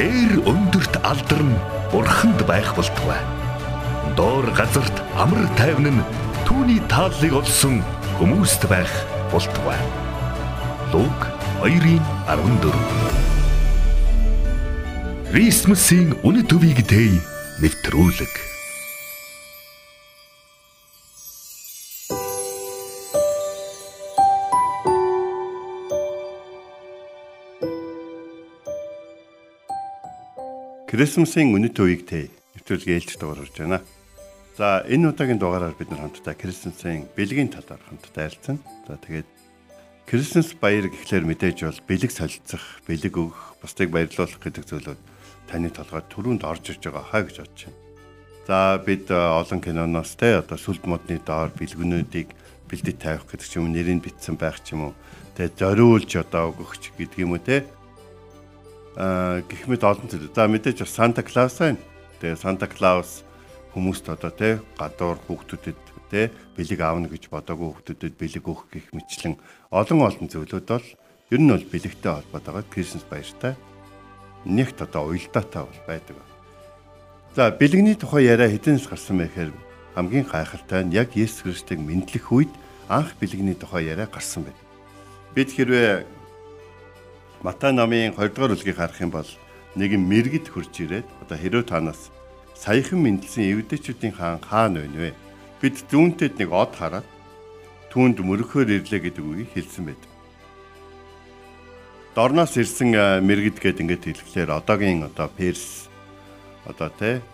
Дээр өндөрт алдарн бурханд байх болтугай. Доор газарт амар тайван нь түүний тааллыг олсон хүмүүст байх болтугай. Луг 2:14 Крисмсийн үнэ төвийг дэй нэвтрүүлэг Крисмсийн үнэт үеийг тэ нэвтрүүлгээ ээлж дугаарж байна. За энэ удаагийн дугаараар бид нар хамтдаа Крисмсийн бэлгийн талаар хамтдаа ярилцсан. За тэгээд Крисмс баяр гэхлээр мэдээж бол бэлэг солилцох, бэлэг өгөх, бусдыг баярлуулах гэдэг зүйлүүд таны толгойд түрүүнд орж ирж байгаа хаа гэж бодож байна. За бид э, олон киноноос те одоо сүлд модны доор бэлгүнүүдийг бэлдэт тавих гэдэг ч юм нэрийг битсэн байх ч юм уу. Тэгээ зориулж одоо өгөх гэдэг юм уу те гэх мэт олон зүйл. За мэдээж бас Санта Клаус байна. Тэгээ Санта Клаус хүмүүст одоо тий гадуур хүүхдүүдэд тий бэлэг аавна гэж бодоогүй хүүхдүүдэд бэлэг өгөх гэх мэтлэн олон олон зүйлүүд бол ер нь бол бэлэгтэй холбоотой Крисмас баяртай нэгт одоо уялдаатай бол байдаг. За бэлэгний тухай яриа хэдэнс гарсан бэ гэхээр хамгийн гайхалтай нь яг Есүс Христийг мэдлэх үед анх бэлэгний тухай яриа гарсан байна. Бид хэрвээ Матай намын 2 дугаар бүлгийг харах юм бол нэгэн мэрэгд хурж ирээд одоо хэрөө танаас саяхан мэдлсэн эвдэчүүдийн хаан хаан байна вэ? Бид зүүнтэд нэг од хараад түүнд мөрөхөөр ирлээ гэдэг үгийг хэлсэн байд. Дорноос ирсэн мэрэгд гээд ингээд хэлэхлээр одоогийн одоо Перс одоо тэ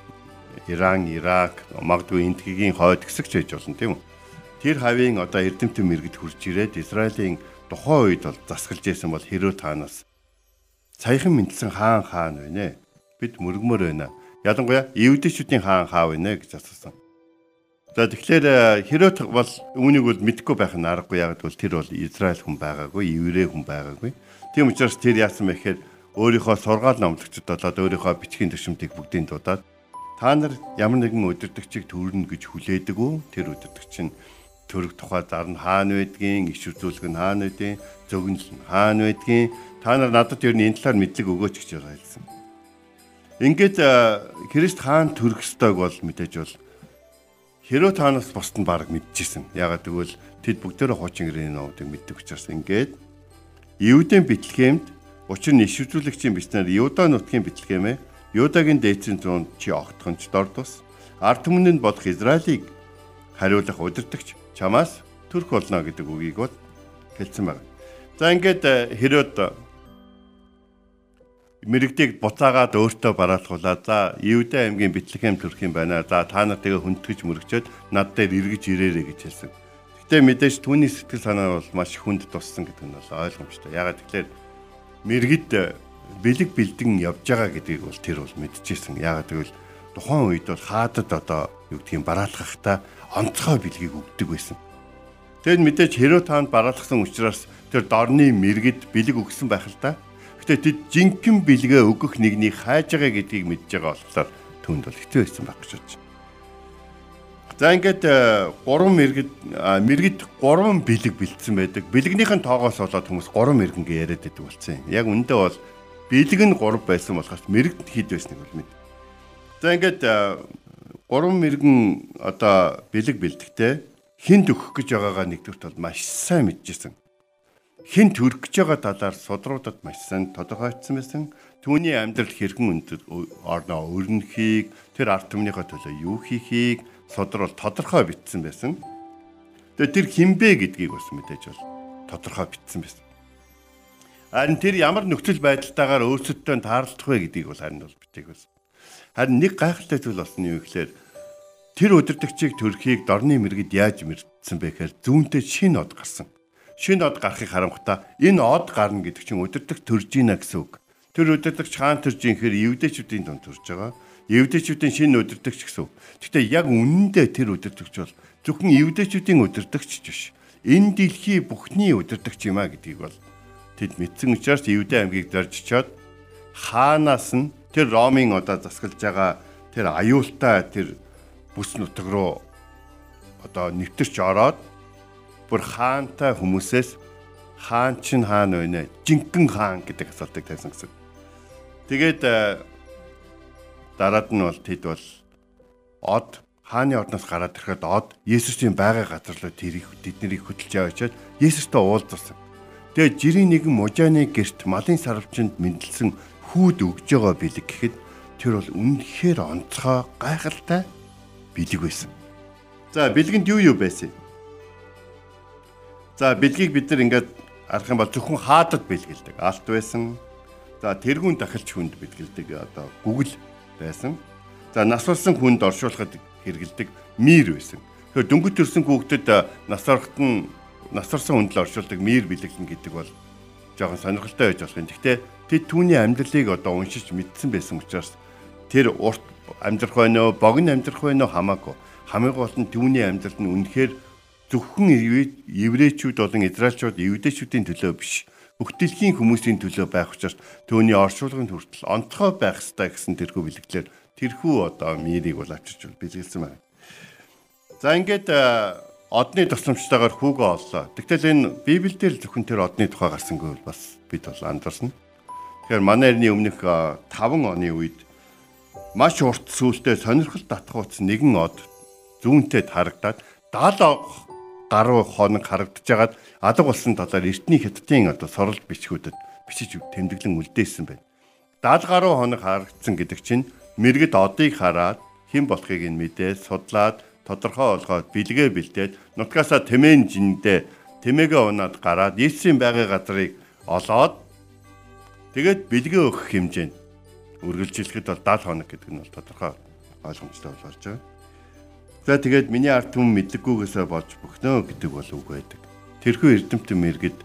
Иран, Ирак, магадгүй Индигийн хойд хэсэгч байж болно тийм үү? Тэр хавийн одоо эрдэмтэн мэрэгд хурж ирээд Израилийн тухайн үед бол засгалж исэн бол хэрөө таанаас саяхан мэдлсэн хаан хаан байна. Бид мөргмөр байна. Ялангуяа евдэчүүдийн хаан хаа байна гэж асуусан. За тэгэхээр хэрөө бол үүнийг бол мэдэхгүй байх нь аргагүй яг бол тэр бол Израиль хүн байгаагүй, еврей хүн байгаагүй. Тийм учраас тэр яасан бэ гэхээр өөрийнхөө сургаал номлогчд болоод өөрийнхөө бичгийн төшөмтийг бүгдийг дуудаад та нар ямар нэгэн өдөртөгчийг төрнө гэж хүлээдэг үү? Тэр өдөртөгч нь төрөг тухай зар нь хаана байдгийн, иш үзүүлэг нь хаана байдгийн, зөгнөл нь хаана байдгийн. Та нар надад ер нь энэ талаар мэдлэг өгөөч гэж хэлсэн. Ингээд Христ хаан төрөх ёстойг бол мэдээж бол хэрөө таанаас бусд нь баг мэдчихсэн. Ягаад гэвэл тэд бүгдээрээ хуучин гэрээний номуудыг мэддэг учраас ингээд Евдийн битлэгэмд учир нь иш үзүүлэгчийн бичнээр Юда нутгийн битлэгэмээ Юдагийн дээдсийн зүүн чи огтхонч дордус ард түмэнд бодох Израилийг хариулах удирдахч чамаас төрөх болно гэдэг үгийг бол хэлсэн байна. За ингээд э, хэрөөд мэрэгдийг буцаагаад өөртөө бараалхуулаад за Евдэ аймгийн Бэтлехэм төрөх юм байна. За та нар тэгээ хүндгэж мөрөгчөөд над дээр эргэж ирээрэй гэж хэлсэн. Гэтэ мэдээж түүний сэтгэл санаа бол маш хүнд туссан гэдэг нь бол ойлгомжтой. Ягаад гэвэл мэрэгд э, бэлэг бэлдэн явж байгаа гэдгийг бол тэр бол мэдчихсэн. Ягаад гэвэл тухайн үед бол хаадад одоо юу гэдгийг бараалхахтаа онцгой бэлгийг өгдөг байсан. Тэгэд мэдээж хэрөө таанд бараалгасан учраас тэр дорны мэрэгд бэлэг өгсөн байх л да. Гэтэ тэд жинхэнэ бэлгээ өгөх нэгнийг хайж байгаа гэдгийг мэдж байгаа болохоор түнд бол хэцүү байсан байх гэж бодож. За ингээд 3 э, мэрэгд мэрэгд 3 бэлэг бэлдсэн байдаг. Бэлгнийхэн тоогоос болоод хүмүүс 3 мэрэгнгээ яриад байдаг болсон юм. Яг үндэ бол бэлэг нь 3 байсан болохоос мэрэгд хэд байсныг бол мэд. За ингээд э, гурван мэрэгэн одоо бэлэг бэлдэгтэй хинт өгөх гэж байгаагаа нэгдүгт бол маш сайн мэдчихсэн. Хинт төрөх гэж байгаа талаар судруудад маш сайн тодорхойлцсон байсан. Түүний амьдрал хэрхэн орноо өрнөхийг, тэр арт түмнийхээ төлөө юу хийхийг судрал тодорхой бичсэн байсан. Тэгээ тэр хинбэ гэдгийг бас мэдээж бол тодорхой бичсэн байсан. Харин тэр ямар нөхцөл байдалтайгаар өөрсөддөө таарлах вэ гэдгийг бол харин бол битээг байсан. Харин нэг гайхалтай зүйл болсон юу гэхээр тэр өдөртөгчийг төрхийг дорны мэрэгд яаж мэрдсэн бэ гэхээр зүүнтэй шин од гарсан. Шин од гарахыг харангуйта энэ од гарна гэдэг чинь өдөртөг төрж ийна гэсэн үг. Тэр өдөртөгч хаан төрж ийхээр евдэчүүдийн дунд төрж байгаа. Евдэчүүдийн шин өдөртөгч гэсэн. Гэхдээ яг үнэндээ тэр өдөртөгч бол зөвхөн евдэчүүдийн өдөртөгч биш. Энэ дэлхий бүхний өдөртөгч юм а гэдгийг бол тэд мэдсэн учраас Евдэ аймгийг зоржчоод хаанаас нь тэр Ромын одоо засгалж байгаа тэр аюултай тэр бүс нутаг руу одоо нэвтэрч ороод бүр хаантай хүмүүсээс хаан чинь хаан байна жинхэнэ хаан гэдэг асуултыг тавьсан гэсэн. Тэгээд дараад нь бол тэд бол од хааны орноос гараад ирэхэд од Есүсийн байгаа газар руу тэрийг тэднийг хөдөлж яваачаад Есүстэй уулзсан. Тэгээд жирийн нэгэн мужааны герт малын сарвчанд мэдлсэн хүүд өгж байгаа бэлэг гэхэд тэр бол үнэхээр онцгой гайхалтай бэлэг байсан. За бэлгэнд юу юу байсан? За бэлгийг бид нар ингээд арах юм бол зөвхөн хаадад бэлгэлдэг. Алт байсан. За тэрүүн дахилч хүнд бэлгэлдэг одоо гүгэл байсан. За нас болсон хүнд оршуулахад хэрэгэлдэг мир байсан. Тэгэхээр дөнгөж төрсэн хүүхдэд нас орохт нь нас орсон хүнд л оршуулдаг мир бэлэглэн гэдэг бол жоохон сонирхолтой байж болох юм. Гэхдээ тэд түүний амьдралыг одоо уншиж мэдсэн байсан учраас тэр урт амьдрах байноо, богино амьдрах байноо хамаагүй. Хамгийн гол нь түүний амьдрал нь үнэхээр зөвхөн еврейчүүд болон израилчууд евдэйчүүдийн төлөө биш бүх дэлхийн хүмүүсийн төлөө байх учраас түүний оршуулгын хүртэл онцгой байх ёстой гэсэн тэрхүү бэлгэлээр тэрхүү одоо мирийг бол авчирч бэлгэлсэн байна. За ингээд одны тусламжтайгаар хүүгөө оллоо. Тэгтэл энэ Библиэлд л зөвхөн тэр одны тухай гарсангүй бол бас бид бол анзаарсан. Тэгэхээр манай эртний өмнөх 5 оны үед маш урт сүултээ сонирхол татгууц нэгэн од зүүнтэй харагдаад 70 гаруй хоног харагдаж агаад алга болсон талаар эртний хятадын одоо сорол бичгүүдэд бичиж тэмдэглэн үлдээсэн байна. 70 гаруй хоног харагдсан гэдэг чинь мэрэгд одыг хараад хэн болохыг нь мэдээд судлаад тодорхой олгоод бэлгээ бэлдээд нутгасаа тэмээн жиндээ тэмээгээ унаад гараад Есүсийн байгалийн газрыг олоод тэгээд бэлгээ өгөх хэмжээнд үргэлжлэхэд бол 70 хоног гэдэг нь бол тодорхой ойлгомжтой болж байгаа. За тэгээд миний ард түмэн мэдлэггүйгээсээ болж бөхнөө гэдэг бол үг байдаг. Тэрхүү эрдэмтэн мэрэгд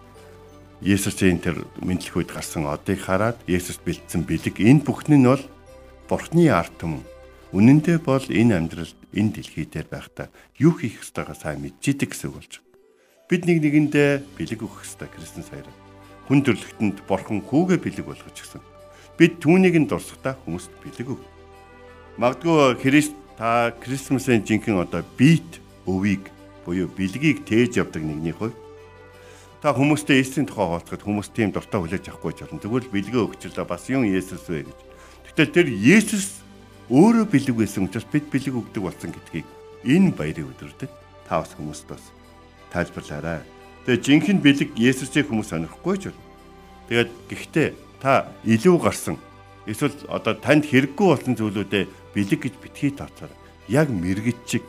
Есүсийн тэр мэдлэх үед гарсан одыг хараад Есүс бэлдсэн бэлэг энэ бүхэн нь бол Бурхны ард түмэн. Үнэн дээр бол энэ амьдралд энэ дэлхий дээр байхдаа юу хийх ёстойгоо сайн мэдчихэдэг гэсэн үг болж байна. Бид нэг нэгэндээ бэлэг өгөх ёстой Христос хайр. Хүн төрлөختөнд Бурхан хүүгээ бэлэг болгож гисэн. Бид түүнийг нь дурсахтаа хүмүүст бэлэг өг. Магадгүй Христ та Крисмсийн жинхэнэ одоо бит өвийг буюу бэлгийг тээж явдаг нэгний хувь та хүмүүстэй Есүсийн тухай хооцоход хүмүүс тийм дуртай хүлээж авахгүй ч болно. Тэгвэл бэлгээ өгчлөө бас юм Есүс вэ гэж. Гэтэл тэр Есүс өөрөө бэлэг байсан учраас бид бэлэг өгдөг болсон гэдгийг энэ баярын өдрөдөд та бас хүмүүст бас тайлбарлаарай. Тэгээ жинхэнэ бэлэг Есүсийг хүмүүс сонирхгүй ч болно. Тэгээд гэхдээ та илүү гарсан эсвэл одоо танд хэрэггүй болсон зүйлүүдэд бэлэг гэж битгий тооцоор яг мэрэгчиг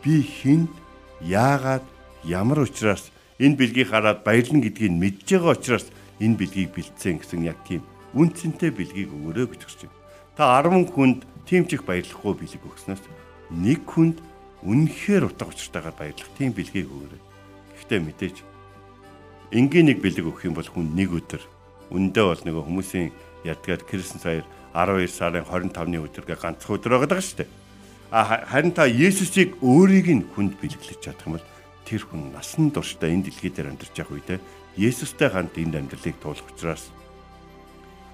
би хүнд яагаад ямар учраас энэ бэлгийг хараад баярлна гэдгийг мэдж байгаа учраас энэ бэлгийг бэлдсэн гэсэн яг тийм үнцэнтэй бэлгийг өгөрөө гэж хүсэж байна. Та 10 хүнд тийм ч их баярлахгүй бэлэг өгснөөс нэг хүнд үнэхээр утга учиртайгаар баярлах тийм бэлгийг өгөрөө. Гэхдээ мэдээж энгийн нэг бэлэг өгөх юм бол хүн нэг өдөр үндэ бол нөгөө хүмүүсийн ядгаар Крисмас саяар 12 сарын 25-ны өдргээ ганцхан өдөр байгаа шүү дээ. А харин та Есүсийг өөрийг нь хүнд бэлгэлж чадах юм бол тэр хүн насан туршдаа энэ дэлхий дээр амьдарч явах үедээ Есүстэй хамт энд амьдралыг туулах учраас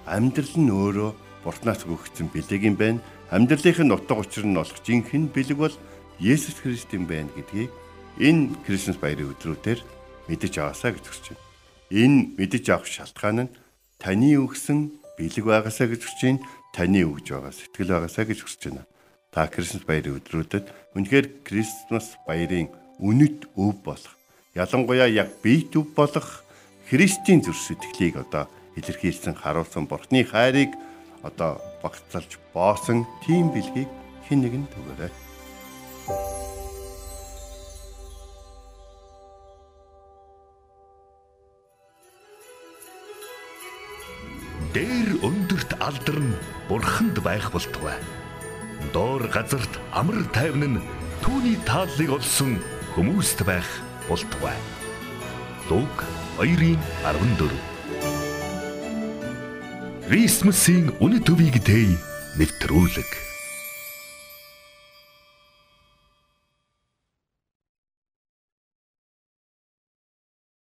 амьдрал нь өөрөө Бурханаас өгөгдсөн бэлэг юм байна. Амьдралынхын утга учир нь болох жинхэнэ бэлэг бол Есүс Христ юм байна гэдгийг энэ Крисмас баярын өдрүүдээр мэдэж аваасаа гэж хүсэж байна. Энэ мэдэж авах шалтгаан нь таны өгсөн бэлэг байгаасаа гэж хүсэж байна. Таны өгж байгаа сэтгэл байгаасаа гэж хүсэж байна. Та Крисмас баярын өдрүүдэд үнэхээр Крисмас баярын үнэт өв болох ялангуяа яг биет өв болох Христийн зүрх сэтгэлийг одоо илэрхийлсэн харуулсан Бурхны хайрыг одоо багцалж боосон тийм бэлгийг хэн нэгэнд өгөөрэй. Дээр өндөрт алдарн бурханд байх болтугай. Доор газарт амар тайван нь түүний тааллыг олсон хүмүүст байх болтугай. Луг 2:14 Крисмсийн үнэ төвийг дэй нэвтрүүлэг